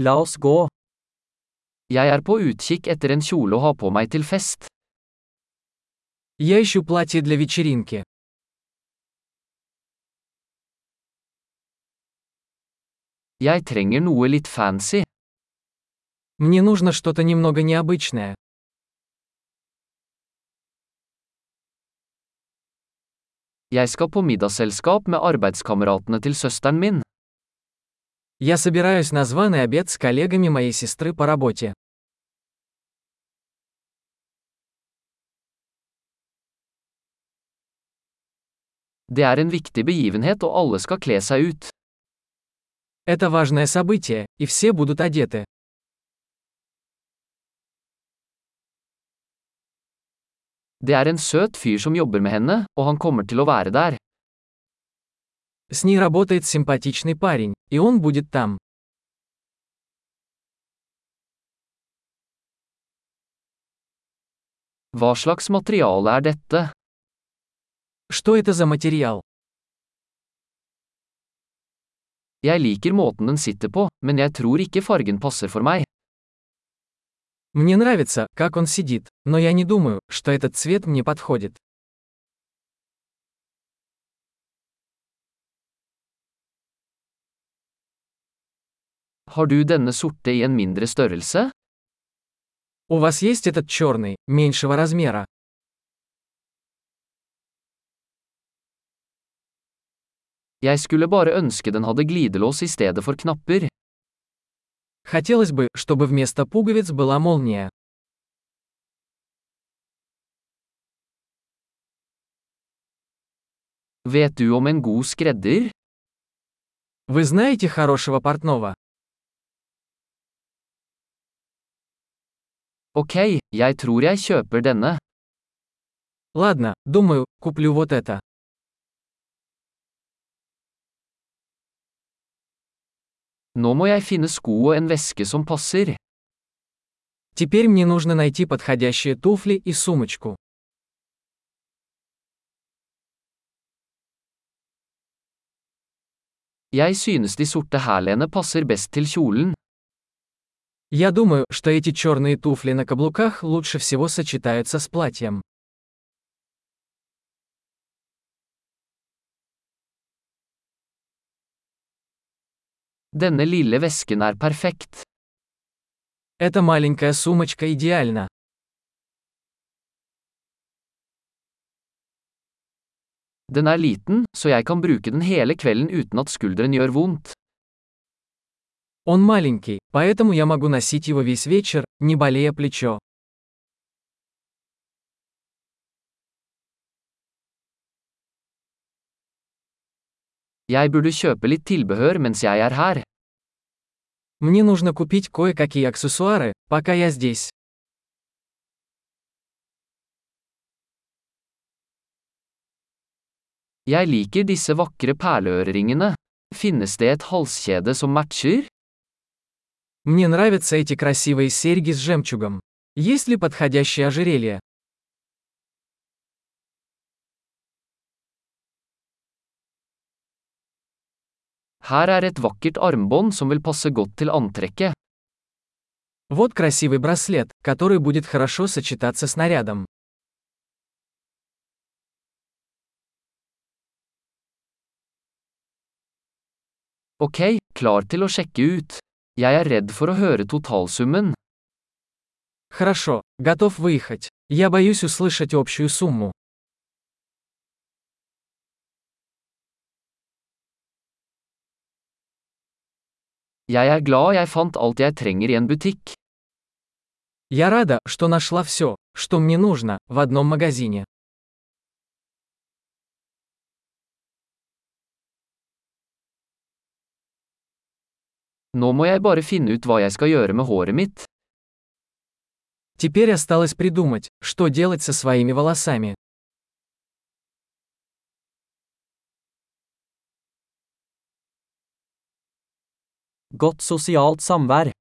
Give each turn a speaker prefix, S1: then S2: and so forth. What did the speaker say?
S1: La oss gå.
S2: Jeg er på utkikk etter en kjole å ha på meg til fest.
S3: Я ищу платье для вечеринки.
S2: Jeg trenger noe litt fancy.
S3: Мне нужно что-то немного необычное.
S2: Jeg skal på middagsselskap med arbeidskameratene til søsteren min.
S3: Я собираюсь на званый обед с коллегами моей сестры по работе.
S2: Det er en viktig begivenhet og alle skal kle seg ut.
S3: Это важное событие, и все будут одеты.
S2: Det er en søt fyr som jobber med henne, og han kommer til å være der.
S3: С ней работает симпатичный парень, и он будет там.
S2: Hva slags materiale er dette?
S3: Что это за материал?
S2: Jeg liker måten den sitter på, men jeg tror ikke fargen passer for meg.
S3: Мне нравится, как он сидит, но я не думаю, что этот цвет мне подходит.
S2: Har du denne sorte i en mindre størrelse?
S3: У вас есть этот черный, меньшего размера?
S2: Jeg skulle bare ønske den hadde glidelås i stedet for knapper.
S3: Хотелось бы, чтобы вместо пуговиц была молния.
S2: Vet du om en god skredder?
S3: Вы знаете хорошего портного?
S2: Ok, jeg tror jeg kjøper denne.
S3: Ладно, думаю, куплю вот это.
S2: Nå må jeg finne sko og en veske som passer.
S3: Теперь мне нужно найти подходящие туфли и сумочку.
S2: Jeg synes de sorte hælene passer best til kjolen.
S3: Я думаю, что эти черные туфли на каблуках лучше всего сочетаются с платьем.
S2: Denne lille vesken er perfekt.
S3: Эта маленькая сумочка идеальна.
S2: Den er liten, så jeg kan bruke den hele kvelden uten at skulderen gjør vondt.
S3: Он маленький, поэтому я могу носить его весь вечер, не болея плечо.
S2: Jeg burde kjøpe litt tilbehør mens jeg er her.
S3: Мне нужно купить кое-какие аксессуары, пока я здесь.
S2: Jeg liker disse vakre perleøreringene. Finnes det et halskjede som matcher?
S3: Мне нравятся эти красивые серьги с жемчугом. Есть ли подходящее ожерелье?
S2: Her er et vakkert armbånd som vil passe godt til antrekket.
S3: Вот красивый браслет, который будет хорошо сочетаться с нарядом.
S2: Ok, klar til å sjekke ut. Jeg er redd for å høre totalsummen.
S3: Хорошо, готов выехать. Я боюсь услышать общую сумму.
S2: Jeg er glad jeg fant alt jeg trenger i en butikk.
S3: Я рада, что нашла все, что мне нужно, в одном магазине.
S2: Nå må jeg bare finne ut hva jeg skal gjøre med håret mitt.
S3: Теперь осталось придумать, что делать со своими волосами.
S1: Godt sosialt samvær.